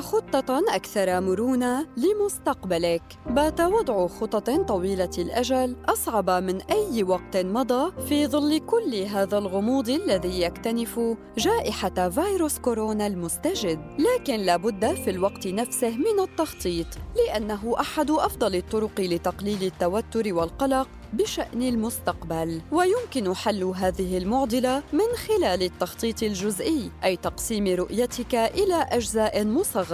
خطة أكثر مرونة لمستقبلك. بات وضع خطط طويلة الأجل أصعب من أي وقت مضى في ظل كل هذا الغموض الذي يكتنف جائحة فيروس كورونا المستجد. لكن لابد في الوقت نفسه من التخطيط، لأنه أحد أفضل الطرق لتقليل التوتر والقلق بشأن المستقبل ويمكن حل هذه المعضلة من خلال التخطيط الجزئي أي تقسيم رؤيتك إلى أجزاء مصغرة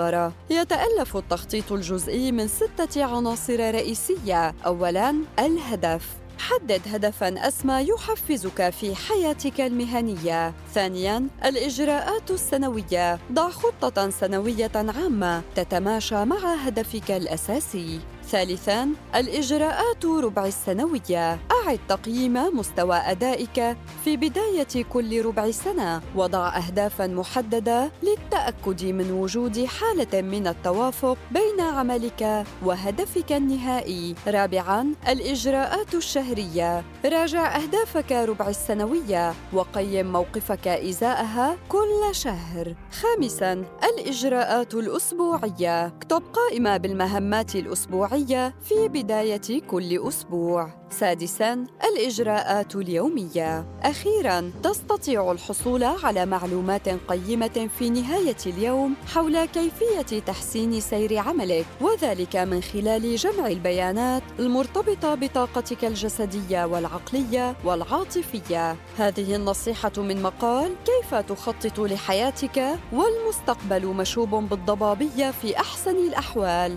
يتألف التخطيط الجزئي من ستة عناصر رئيسية. أولاً الهدف. حدد هدفا أسمى يحفزك في حياتك المهنية. ثانيا الإجراءات السنوية. ضع خطة سنوية عامة تتماشى مع هدفك الأساسي. ثالثاً الإجراءات ربع السنوية. أعد تقييم مستوى أدائك في بداية كل ربع سنة. وضع أهدافاً محددة للتأكد من وجود حالة من التوافق بين عملك وهدفك النهائي. رابعاً الإجراءات الشهرية. راجع أهدافك ربع السنوية وقيم موقفك إزاءها كل شهر. خامساً الإجراءات الأسبوعية. اكتب قائمة بالمهمات الأسبوعية في بداية كل أسبوع. سادساً الإجراءات اليومية. أخيراً تستطيع الحصول على معلومات قيمة في نهاية اليوم حول كيفية تحسين سير عملك، وذلك من خلال جمع البيانات المرتبطة بطاقتك الجسدية والعقلية والعاطفية. هذه النصيحة من مقال كيف تخطط لحياتك والمستقبل مشوب بالضبابية في أحسن الأحوال.